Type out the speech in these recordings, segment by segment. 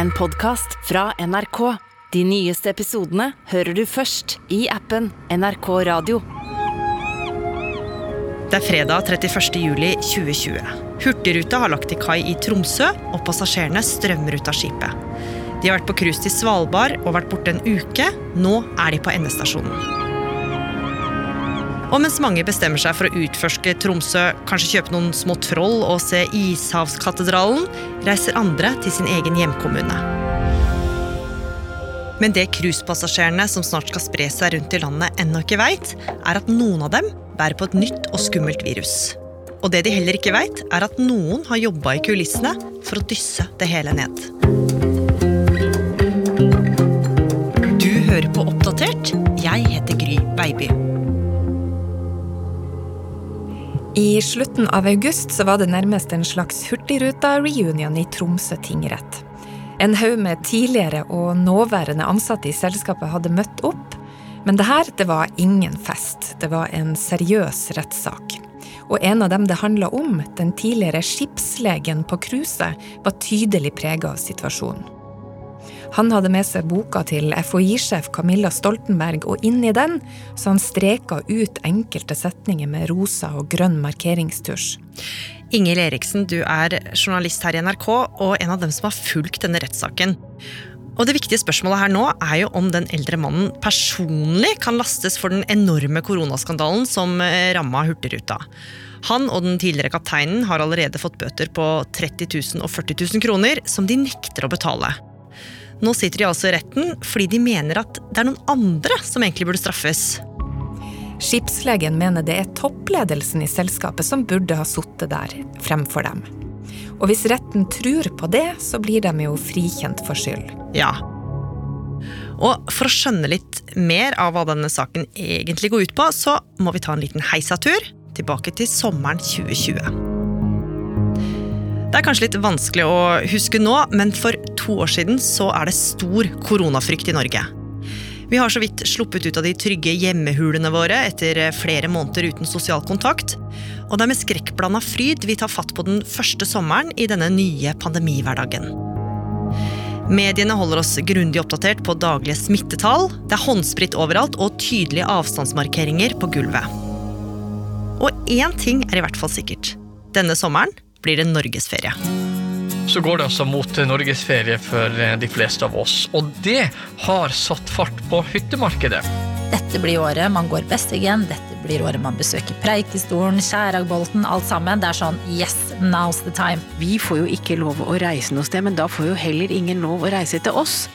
en podkast fra NRK. De nyeste episodene hører du først i appen NRK Radio. Det er fredag 31. juli 2020. Hurtigruta har lagt til kai i Tromsø, og passasjerene strømmer ut av skipet. De har vært på cruise til Svalbard og vært borte en uke. Nå er de på endestasjonen. Og mens mange bestemmer seg for å utforske Tromsø, kanskje kjøpe noen små troll og se Ishavskatedralen, reiser andre til sin egen hjemkommune. Men det cruisepassasjerene som snart skal spre seg rundt i landet, ennå ikke veit, er at noen av dem bærer på et nytt og skummelt virus. Og det de heller ikke veit, er at noen har jobba i kulissene for å dysse det hele ned. Du hører på Oppdatert. I slutten av august så var det nærmest en slags Hurtigruta-reunion i Tromsø tingrett. En haug med tidligere og nåværende ansatte i selskapet hadde møtt opp. Men det her det var ingen fest, det var en seriøs rettssak. Og en av dem det handla om, den tidligere skipslegen på cruiset, var tydelig prega av situasjonen. Han hadde med seg boka til FHI-sjef Camilla Stoltenberg, og inni den så han streka ut enkelte setninger med rosa og grønn markeringstusj. Ingel Eriksen, du er journalist her i NRK og en av dem som har fulgt denne rettssaken. Og Det viktige spørsmålet her nå er jo om den eldre mannen personlig kan lastes for den enorme koronaskandalen som eh, ramma Hurtigruta. Han og den tidligere kapteinen har allerede fått bøter på 30 000 og 40 000 kroner, som de nekter å betale. Nå sitter de altså i retten fordi de mener at det er noen andre som egentlig burde straffes. Skipslegen mener det er toppledelsen i selskapet som burde ha sittet der fremfor dem. Og hvis retten tror på det, så blir de jo frikjent for skyld. Ja. Og for å skjønne litt mer av hva denne saken egentlig går ut på, så må vi ta en liten heisatur tilbake til sommeren 2020. Det er kanskje litt vanskelig å huske nå, men for to år siden så er det stor koronafrykt i Norge. Vi har så vidt sluppet ut av de trygge hjemmehulene våre etter flere måneder uten sosial kontakt. Og det er med skrekkblanda fryd vi tar fatt på den første sommeren i denne nye pandemihverdagen. Mediene holder oss grundig oppdatert på daglige smittetall. Det er håndsprit overalt og tydelige avstandsmarkeringer på gulvet. Og én ting er i hvert fall sikkert. Denne sommeren blir det norgesferie. Så går det altså mot norgesferie for eh, de fleste av oss, og det har satt fart på hyttemarkedet. Dette blir året man går best igjen, dette blir året man besøker Preikestolen, Skjæragbolten, alt sammen. Det er sånn yes, now's the time. Vi får jo ikke lov å reise noe sted, men da får jo heller ingen lov å reise til oss.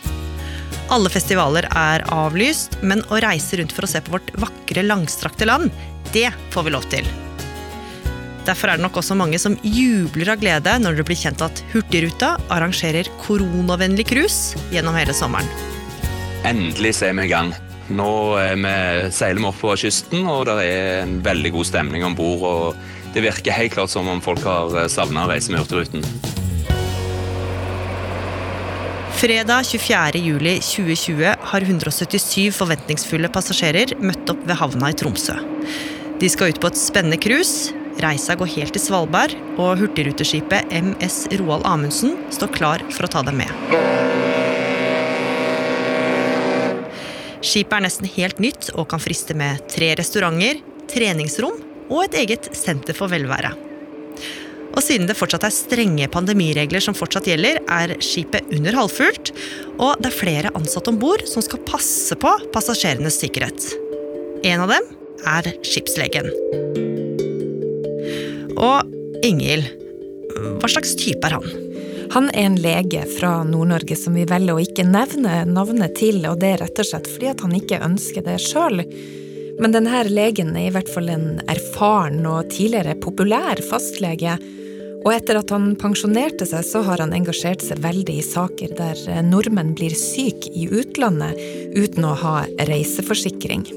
Alle festivaler er avlyst, men å reise rundt for å se på vårt vakre, langstrakte land, det får vi lov til. Derfor er det nok også mange som jubler av glede når det blir kjent at Hurtigruta arrangerer koronavennlig cruise gjennom hele sommeren. Endelig ser er vi i gang. Nå vi, seiler vi oppover på kysten, og det er en veldig god stemning om bord. Det virker helt klart som om folk har savna å reise med Hurtigruten. Fredag 24.07.2020 har 177 forventningsfulle passasjerer møtt opp ved havna i Tromsø. De skal ut på et spennende cruise Reisa går helt til Svalbard, og hurtigruteskipet MS Roald Amundsen står klar for å ta dem med. Skipet er nesten helt nytt og kan friste med tre restauranter, treningsrom og et eget senter for velvære. Og siden det fortsatt er strenge pandemiregler som fortsatt gjelder, er skipet under halvfullt, og det er flere ansatte om bord som skal passe på passasjerenes sikkerhet. En av dem er skipslegen. Og Ingil, hva slags type er han? Han er en lege fra Nord-Norge som vi velger å ikke nevne navnet til, og det er rett og slett fordi han ikke ønsker det sjøl. Men denne legen er i hvert fall en erfaren og tidligere populær fastlege. Og etter at han pensjonerte seg, så har han engasjert seg veldig i saker der nordmenn blir syke i utlandet uten å ha reiseforsikring.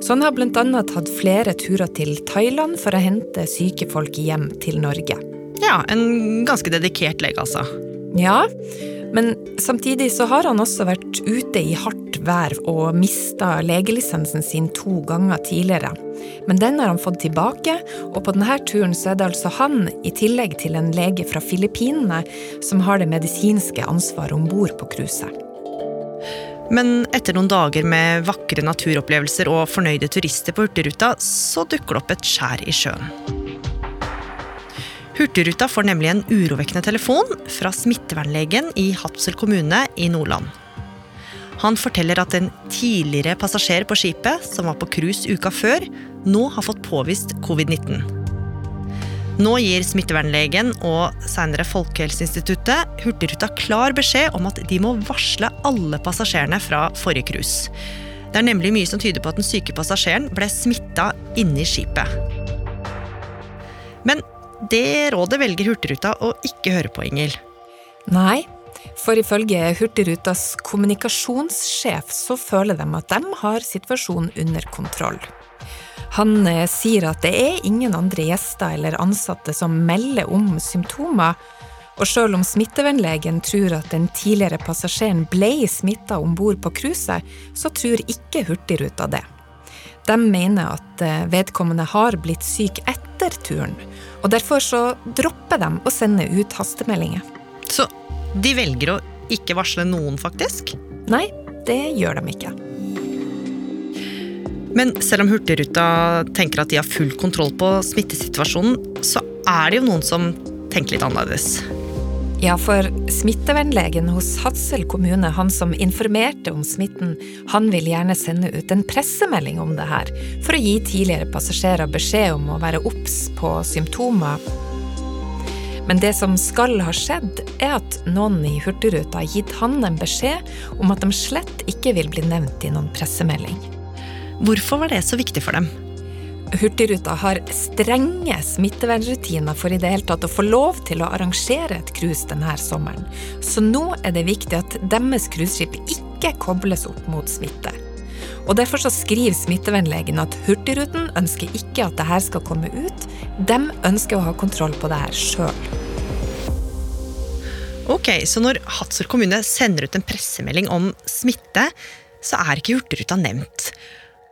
Så han har bl.a. tatt flere turer til Thailand for å hente syke folk hjem til Norge. Ja, en ganske dedikert lege, altså. Ja, Men samtidig så har han også vært ute i hardt vær og mista legelisensen sin to ganger tidligere. Men den har han fått tilbake, og på denne turen så er det altså han, i tillegg til en lege fra Filippinene, som har det medisinske ansvaret om bord på cruiset. Men etter noen dager med vakre naturopplevelser og fornøyde turister på Hurtigruta, så dukker det opp et skjær i sjøen. Hurtigruta får nemlig en urovekkende telefon fra smittevernlegen i Hadsel kommune i Nordland. Han forteller at en tidligere passasjer på skipet, som var på cruise uka før, nå har fått påvist covid-19. Nå gir smittevernlegen og senere Folkehelseinstituttet Hurtigruta klar beskjed om at de må varsle alle passasjerene fra forrige cruise. Det er nemlig mye som tyder på at den syke passasjeren ble smitta inni skipet. Men det rådet velger Hurtigruta å ikke høre på, Ingel. Nei, for ifølge Hurtigrutas kommunikasjonssjef så føler de at de har situasjonen under kontroll. Han eh, sier at det er ingen andre gjester eller ansatte som melder om symptomer, og selv om smittevernlegen tror at den tidligere passasjeren ble smitta om bord på cruiset, så tror ikke Hurtigruta det. De mener at eh, vedkommende har blitt syk etter turen, og derfor så dropper de å sende ut hastemeldinger. Så de velger å ikke varsle noen, faktisk? Nei, det gjør de ikke. Men selv om Hurtigruta tenker at de har full kontroll på smittesituasjonen, så er det jo noen som tenker litt annerledes. Ja, for smittevernlegen hos Hadsel kommune, han som informerte om smitten, han vil gjerne sende ut en pressemelding om det her, for å gi tidligere passasjerer beskjed om å være obs på symptomer. Men det som skal ha skjedd, er at noen i Hurtigruta har gitt han en beskjed om at de slett ikke vil bli nevnt i noen pressemelding. Hvorfor var det så viktig for dem? Hurtigruta har strenge smittevernrutiner for i det hele tatt å få lov til å arrangere et cruise denne sommeren. Så nå er det viktig at deres cruiseskip ikke kobles opp mot smitte. Og Derfor så skriver smittevernlegen at Hurtigruten ønsker ikke at dette skal komme ut. De ønsker å ha kontroll på det her sjøl. Ok, Så når Hadsel kommune sender ut en pressemelding om smitte, så er ikke Hurtigruta nevnt.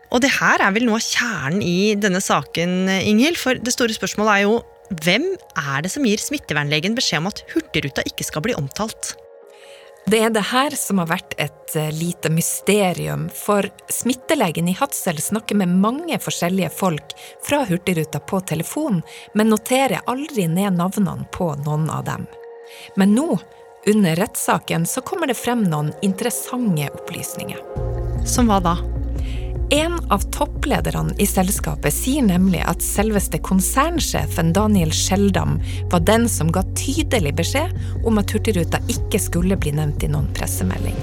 Og det her er vel noe av kjernen i denne saken, Inghild. For det store spørsmålet er jo hvem er det som gir smittevernlegen beskjed om at Hurtigruta ikke skal bli omtalt? Det er det her som har vært et eh, lite mysterium, for smittelegen i Hadsel snakker med mange forskjellige folk fra Hurtigruta på telefon, men noterer aldri ned navnene på noen av dem. Men nå, under rettssaken, så kommer det frem noen interessante opplysninger. Som hva da? En av topplederne i selskapet sier nemlig at selveste konsernsjefen Daniel Skjeldam var den som ga tydelig beskjed om at Hurtigruta ikke skulle bli nevnt i noen pressemelding.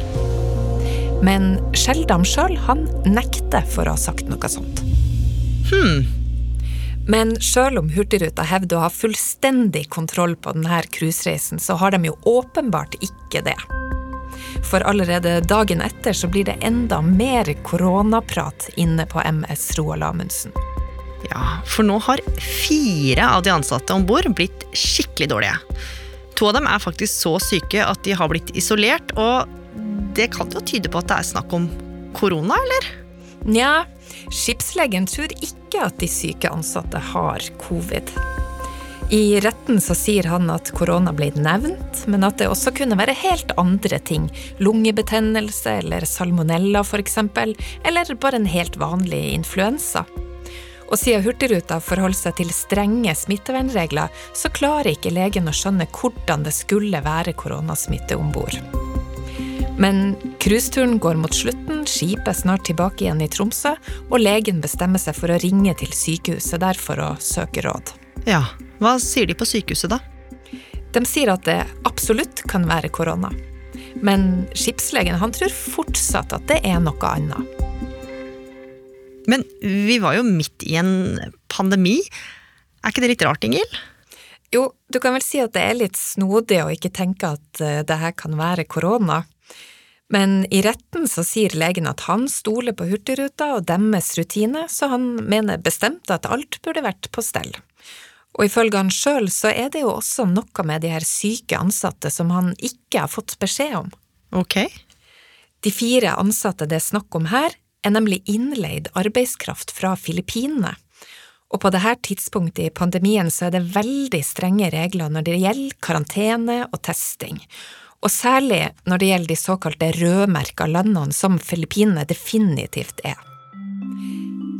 Men Skjeldam sjøl, han nekter for å ha sagt noe sånt. Hmm. Men sjøl om Hurtigruta hevder å ha fullstendig kontroll på denne cruisereisen, så har de jo åpenbart ikke det. For allerede dagen etter så blir det enda mer koronaprat inne på MS Roald Amundsen. Ja, for nå har fire av de ansatte om bord blitt skikkelig dårlige. To av dem er faktisk så syke at de har blitt isolert, og det kan jo tyde på at det er snakk om korona, eller? Nja, skipslegen tror ikke at de syke ansatte har covid. I retten så sier han at korona ble nevnt, men at det også kunne være helt andre ting. Lungebetennelse eller salmonella f.eks., eller bare en helt vanlig influensa. Og siden Hurtigruta forholder seg til strenge smittevernregler, så klarer ikke legen å skjønne hvordan det skulle være koronasmitte om bord. Men cruiseturen går mot slutten, skipet er snart tilbake igjen i Tromsø, og legen bestemmer seg for å ringe til sykehuset der for å søke råd. Ja, hva sier de på sykehuset da? De sier at det absolutt kan være korona. Men skipslegen han tror fortsatt at det er noe annet. Men vi var jo midt i en pandemi. Er ikke det litt rart, Ingil? Jo, du kan vel si at det er litt snodig å ikke tenke at eh, det her kan være korona. Men i retten så sier legen at han stoler på Hurtigruta og deres rutine, så han mener bestemt at alt burde vært på stell. Og ifølge han sjøl så er det jo også noe med de her syke ansatte som han ikke har fått beskjed om. Ok. De fire ansatte det er snakk om her, er nemlig innleid arbeidskraft fra Filippinene. Og på dette tidspunktet i pandemien så er det veldig strenge regler når det gjelder karantene og testing. Og særlig når det gjelder de såkalte rødmerka landene, som Filippinene definitivt er.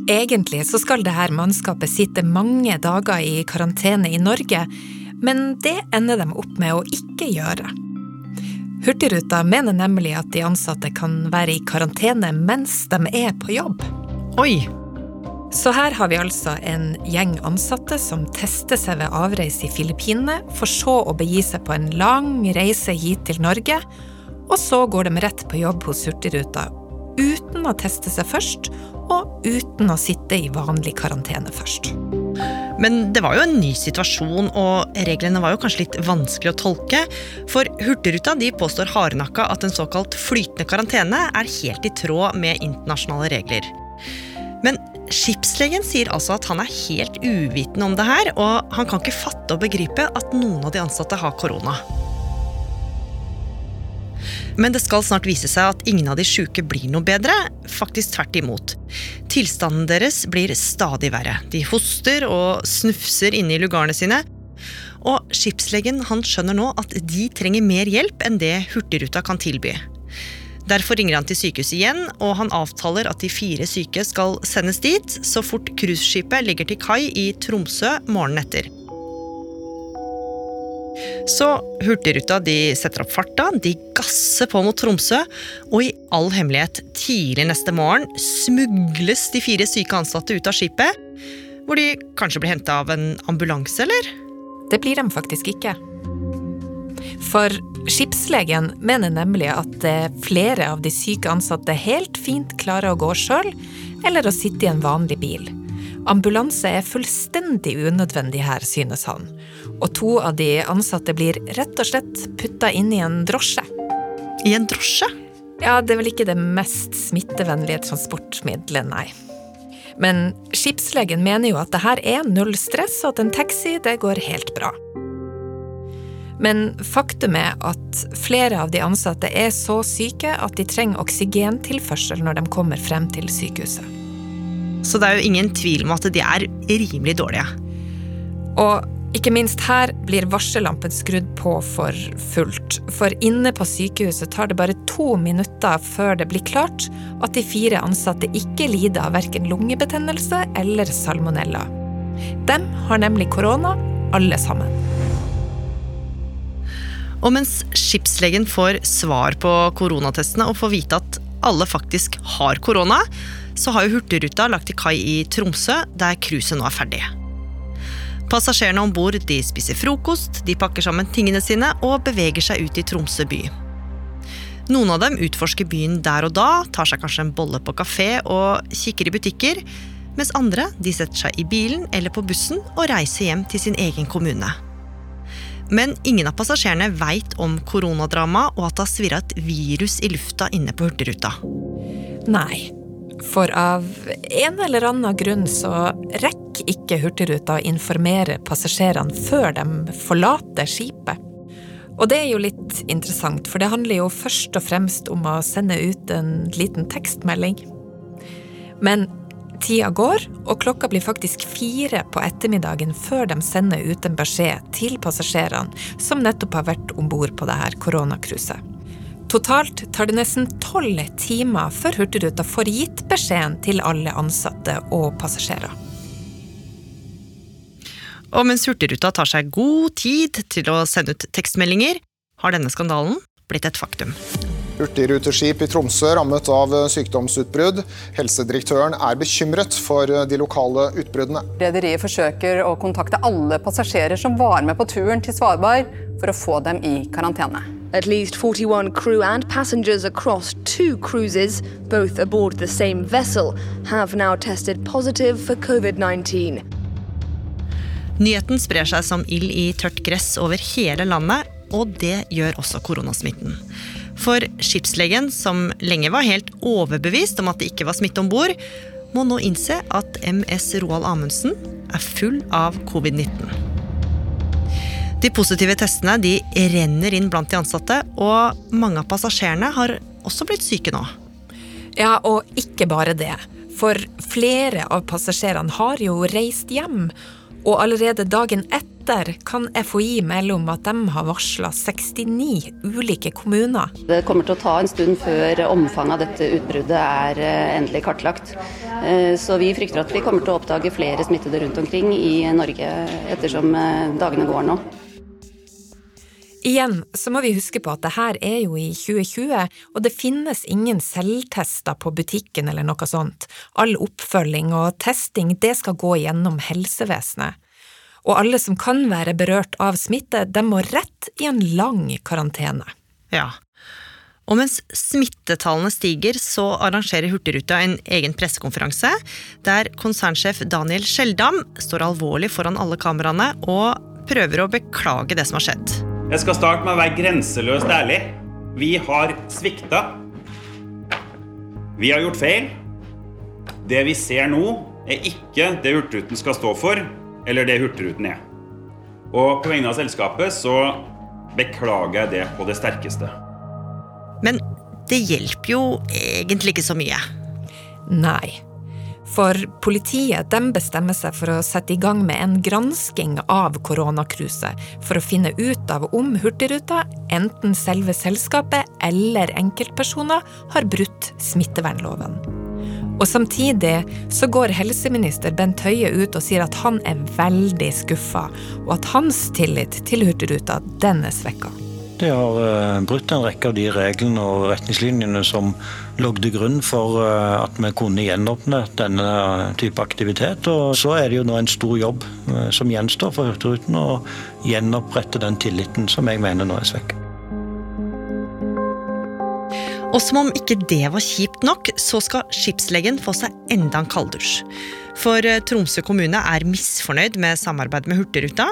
Egentlig så skal dette mannskapet sitte mange dager i karantene i Norge, men det ender de opp med å ikke gjøre. Hurtigruta mener nemlig at de ansatte kan være i karantene mens de er på jobb. Oi! Så her har vi altså en gjeng ansatte som tester seg ved avreise i Filippinene, for så å begi seg på en lang reise hit til Norge, og så går de rett på jobb hos Hurtigruta uten å teste seg først, og uten å sitte i vanlig karantene først. Men det var jo en ny situasjon, og reglene var jo kanskje litt vanskelig å tolke. For Hurtigruta de påstår hardnakka at en såkalt flytende karantene er helt i tråd med internasjonale regler. Men skipslegen sier altså at han er helt uvitende om det her, og han kan ikke fatte og begripe at noen av de ansatte har korona. Men det skal snart vise seg at ingen av de sjuke blir noe bedre. Faktisk tvert imot. Tilstanden deres blir stadig verre. De hoster og snufser inni lugarene sine. Og skipslegen han skjønner nå at de trenger mer hjelp enn det Hurtigruta kan tilby. Derfor ringer han til sykehuset igjen, og han avtaler at de fire syke skal sendes dit så fort cruiseskipet ligger til kai i Tromsø morgenen etter. Så Hurtigruta de setter opp farta, de gasser på mot Tromsø, og i all hemmelighet, tidlig neste morgen smugles de fire syke ansatte ut av skipet. Hvor de kanskje blir henta av en ambulanse, eller? Det blir de faktisk ikke. For skipslegen mener nemlig at flere av de syke ansatte helt fint klarer å gå sjøl, eller å sitte i en vanlig bil. Ambulanse er fullstendig unødvendig her, synes han. Og to av de ansatte blir rett og slett putta inn i en drosje. I en drosje? Ja, det er vel ikke det mest smittevennlige transportmiddelet, nei. Men skipslegen mener jo at det her er null stress, og at en taxi det går helt bra. Men faktum er at flere av de ansatte er så syke at de trenger oksygentilførsel når de kommer frem til sykehuset. Så det er jo ingen tvil om at de er rimelig dårlige. Og ikke minst her blir varsellampen skrudd på for fullt. For inne på sykehuset tar det bare to minutter før det blir klart at de fire ansatte ikke lider av verken lungebetennelse eller salmonella. De har nemlig korona, alle sammen. Og mens skipslegen får svar på koronatestene og får vite at alle faktisk har korona, så har jo Hurtigruta lagt til kai i Tromsø, der cruiset nå er ferdig. Passasjerene om bord spiser frokost, de pakker sammen tingene sine og beveger seg ut i Tromsø by. Noen av dem utforsker byen der og da, tar seg kanskje en bolle på kafé og kikker i butikker, mens andre de setter seg i bilen eller på bussen og reiser hjem til sin egen kommune. Men ingen av passasjerene veit om koronadrama og at det har svirra et virus i lufta inne på Hurtigruta. Nei, for av en eller annen grunn så rekker ikke Hurtigruta å informere passasjerene før de forlater skipet. Og det er jo litt interessant, for det handler jo først og fremst om å sende ut en liten tekstmelding. Men tida går, og klokka blir faktisk fire på ettermiddagen før de sender ut en beskjed til passasjerene som nettopp har vært om bord på her koronacruiset. Totalt tar det nesten tolv timer før Hurtigruta får gitt beskjeden til alle ansatte og passasjerer. Og mens Hurtigruta tar seg god tid til å sende ut tekstmeldinger, har denne skandalen blitt et faktum. Hurtigruteskip i Tromsø rammet av sykdomsutbrudd. Helsedirektøren er bekymret for de lokale utbruddene. Rederiet forsøker å kontakte alle passasjerer som var med på turen til Svalbard, for å få dem i karantene. At least 41 crew and passengers across two cruises, both aboard the same vessel, have now tested positive for COVID-19. Nyheten sprer seg som ild i tørt gress over hele landet, og det gjør også koronasmitten. For skipslegen, som lenge var helt overbevist om at det ikke var smitte om bord, må nå innse at MS Roald Amundsen er full av covid-19. De positive testene de renner inn blant de ansatte, og mange av passasjerene har også blitt syke nå. Ja, og ikke bare det. For flere av passasjerene har jo reist hjem. Og allerede dagen etter kan FHI melde om at de har varsla 69 ulike kommuner. Det kommer til å ta en stund før omfanget av dette utbruddet er eh, endelig kartlagt. Eh, så vi frykter at vi kommer til å oppdage flere smittede rundt omkring i Norge ettersom eh, dagene går nå. Igjen så må vi huske på at det her er jo i 2020, og det finnes ingen selvtester på butikken eller noe sånt. All oppfølging og testing det skal gå gjennom helsevesenet. Og alle som kan være berørt av smitte, de må rett i en lang karantene. Ja. Og mens smittetallene stiger, så arrangerer Hurtigruta en egen pressekonferanse, der konsernsjef Daniel Skjeldam står alvorlig foran alle kameraene og prøver å beklage det som har skjedd. Jeg skal starte med å være grenseløst ærlig. Vi har svikta. Vi har gjort feil. Det vi ser nå, er ikke det Hurtigruten skal stå for, eller det Hurtigruten er. Og på vegne av selskapet så beklager jeg det på det sterkeste. Men det hjelper jo egentlig ikke så mye. Nei. For politiet bestemmer seg for å sette i gang med en gransking av koronakruset, for å finne ut av om Hurtigruta, enten selve selskapet eller enkeltpersoner, har brutt smittevernloven. Og Samtidig så går helseminister Bent Høie ut og sier at han er veldig skuffa, og at hans tillit til Hurtigruta den er svekka. De har uh, brutt en rekke av de reglene og retningslinjene som lå til grunn for uh, at vi kunne gjenåpne denne type aktivitet. Og så er det jo nå en stor jobb uh, som gjenstår for Hurtigruten å gjenopprette den tilliten som jeg mener nå er svekket. Og som om ikke det var kjipt nok, så skal skipslegen få seg enda en kalddusj. For eh, Tromsø kommune er misfornøyd med samarbeidet med Hurtigruta.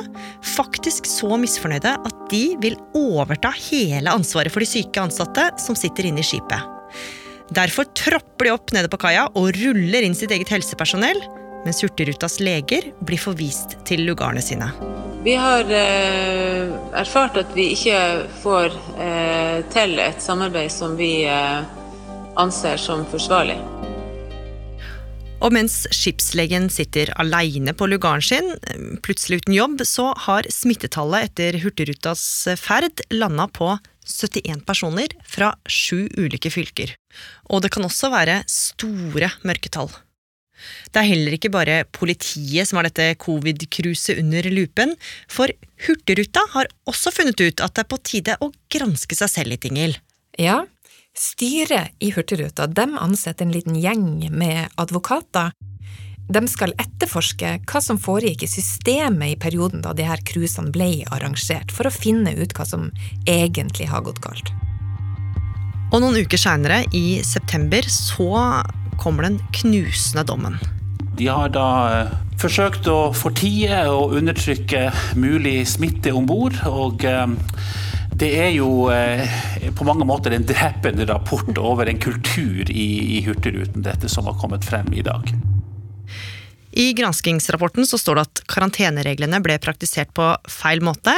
Faktisk så misfornøyde at de vil overta hele ansvaret for de syke ansatte som sitter inne i skipet. Derfor tropper de opp nede på kaia og ruller inn sitt eget helsepersonell, mens Hurtigrutas leger blir forvist til lugarene sine. Vi har eh, erfart at vi ikke får eh, til et samarbeid som vi eh, anser som forsvarlig. Og mens skipslegen sitter aleine på lugaren sin, plutselig uten jobb, så har smittetallet etter Hurtigrutas ferd landa på 71 personer fra sju ulike fylker. Og det kan også være store mørketall. Det er heller ikke bare politiet som har dette covid-cruiset under lupen, for Hurtigruta har også funnet ut at det er på tide å granske seg selv litt, Ingel. Ja, Styret i Hurtigruta de ansetter en liten gjeng med advokater. De skal etterforske hva som foregikk i systemet i perioden da de her cruisene ble arrangert, for å finne ut hva som egentlig har gått galt. Og noen uker seinere, i september, så kommer den knusende dommen. De har da eh, forsøkt å fortie og undertrykke mulig smitte om bord. Og eh, det er jo eh, på mange måter en drepende rapport over en kultur i, i Hurtigruten, dette som har kommet frem i dag. I granskingsrapporten så står det at karantenereglene ble praktisert på feil måte.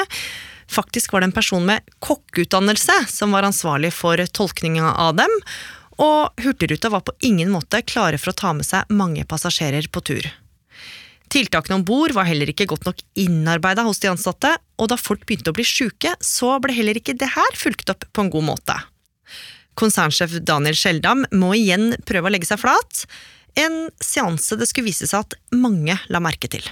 Faktisk var det en person med kokkeutdannelse som var ansvarlig for tolkninga av dem, og Hurtigruta var på ingen måte klare for å ta med seg mange passasjerer på tur. Tiltakene om bord var heller ikke godt nok innarbeida hos de ansatte, og da folk begynte å bli sjuke, så ble heller ikke det her fulgt opp på en god måte. Konsernsjef Daniel Skjeldam må igjen prøve å legge seg flat, en seanse det skulle vise seg at mange la merke til.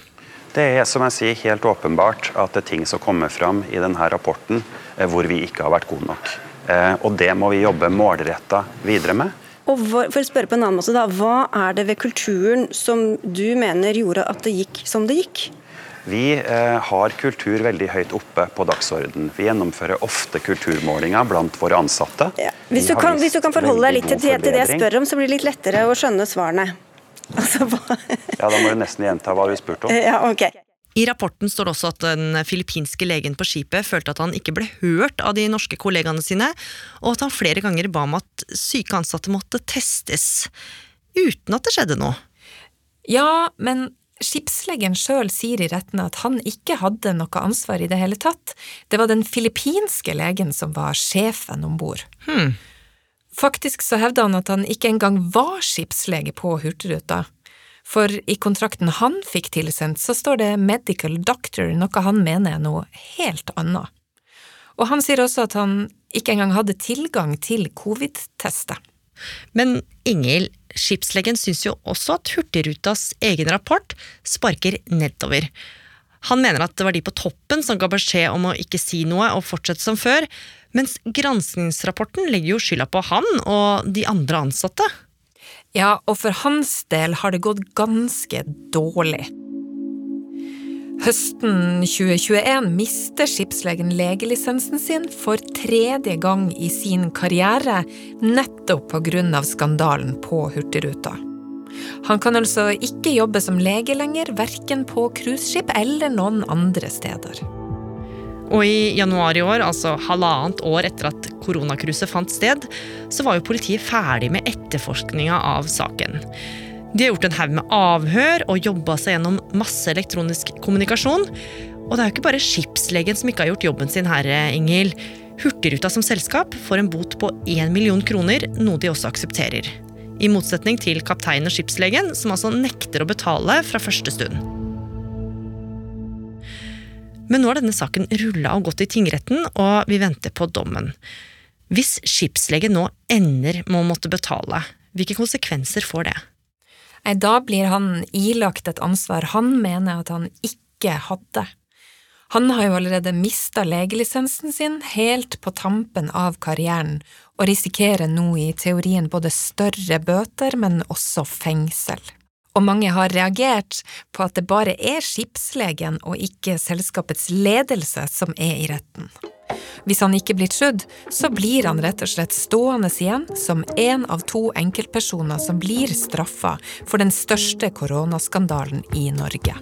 Det er som jeg sier, helt åpenbart at det er ting som kommer fram i denne rapporten eh, hvor vi ikke har vært gode nok. Eh, og det må vi jobbe målretta videre med. Og for å spørre på en annen måte da, Hva er det ved kulturen som du mener gjorde at det gikk som det gikk? Vi eh, har kultur veldig høyt oppe på dagsorden. Vi gjennomfører ofte kulturmålinger blant våre ansatte. Ja. Hvis, du kan, hvis, du kan, forholde deg litt til, til, det jeg spør om, så blir det litt lettere å skjønne svarene. Altså, ja, Da må du nesten gjenta hva du spurte om. Ja, ok. I rapporten står det også at den filippinske legen på skipet følte at han ikke ble hørt av de norske kollegaene sine, og at han flere ganger ba om at syke ansatte måtte testes, uten at det skjedde noe. Ja, men skipsleggen sjøl sier i retten at han ikke hadde noe ansvar i det hele tatt. Det var den filippinske legen som var sjefen om bord. Hmm. Faktisk så hevda han at han ikke engang var skipslege på Hurtigruta. For i kontrakten han fikk tilsendt, så står det medical doctor, noe han mener er noe helt annet. Og han sier også at han ikke engang hadde tilgang til covid-testet. Men Inghild, skipslegen syns jo også at Hurtigrutas egen rapport sparker nedover. Han mener at det var de på toppen som ga beskjed om å ikke si noe og fortsette som før, mens granskingsrapporten legger jo skylda på han og de andre ansatte. Ja, og for hans del har det gått ganske dårlig. Høsten 2021 mister skipslegen legelisensen sin for tredje gang i sin karriere, nettopp av skandalen på Hurtigruta. Han kan altså ikke jobbe som lege lenger, verken på cruiseskip eller noen andre steder. Og i januar i år, altså halvannet år etter at koronakruset fant sted, så var jo politiet ferdig med etterforskninga av saken. De har gjort en haug med avhør og jobba seg gjennom masse elektronisk kommunikasjon. Og det er jo ikke bare skipslegen som ikke har gjort jobben sin her, Ingil. Hurtigruta som selskap får en bot på 1 million kroner, noe de også aksepterer. I motsetning til kapteinen og skipslegen, som altså nekter å betale fra første stund. Men nå har denne saken rulla og gått i tingretten, og vi venter på dommen. Hvis skipslegen nå ender med å måtte betale, hvilke konsekvenser får det? Nei, da blir han ilagt et ansvar han mener at han ikke hadde. Han har jo allerede mista legelisensen sin helt på tampen av karrieren, og risikerer nå i teorien både større bøter, men også fengsel. Og mange har reagert på at det bare er skipslegen og ikke selskapets ledelse som er i retten. Hvis han ikke blir trudd, så blir han rett og slett stående igjen som én av to enkeltpersoner som blir straffa for den største koronaskandalen i Norge.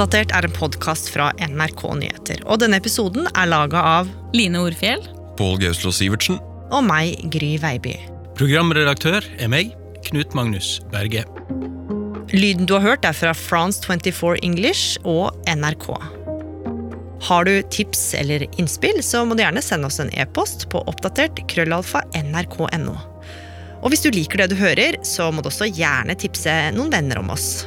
Oppdatert er en podkast fra NRK Nyheter, og denne episoden er laga av Line Orfjell. Pål Gauslo Sivertsen. Og meg, Gry Veiby. Programredaktør er meg, Knut Magnus Berge. Lyden du har hørt, er fra France 24 English og NRK. Har du tips eller innspill, så må du gjerne sende oss en e-post på oppdatert krøllalfa nrk.no. Og hvis du liker det du hører, så må du også gjerne tipse noen venner om oss.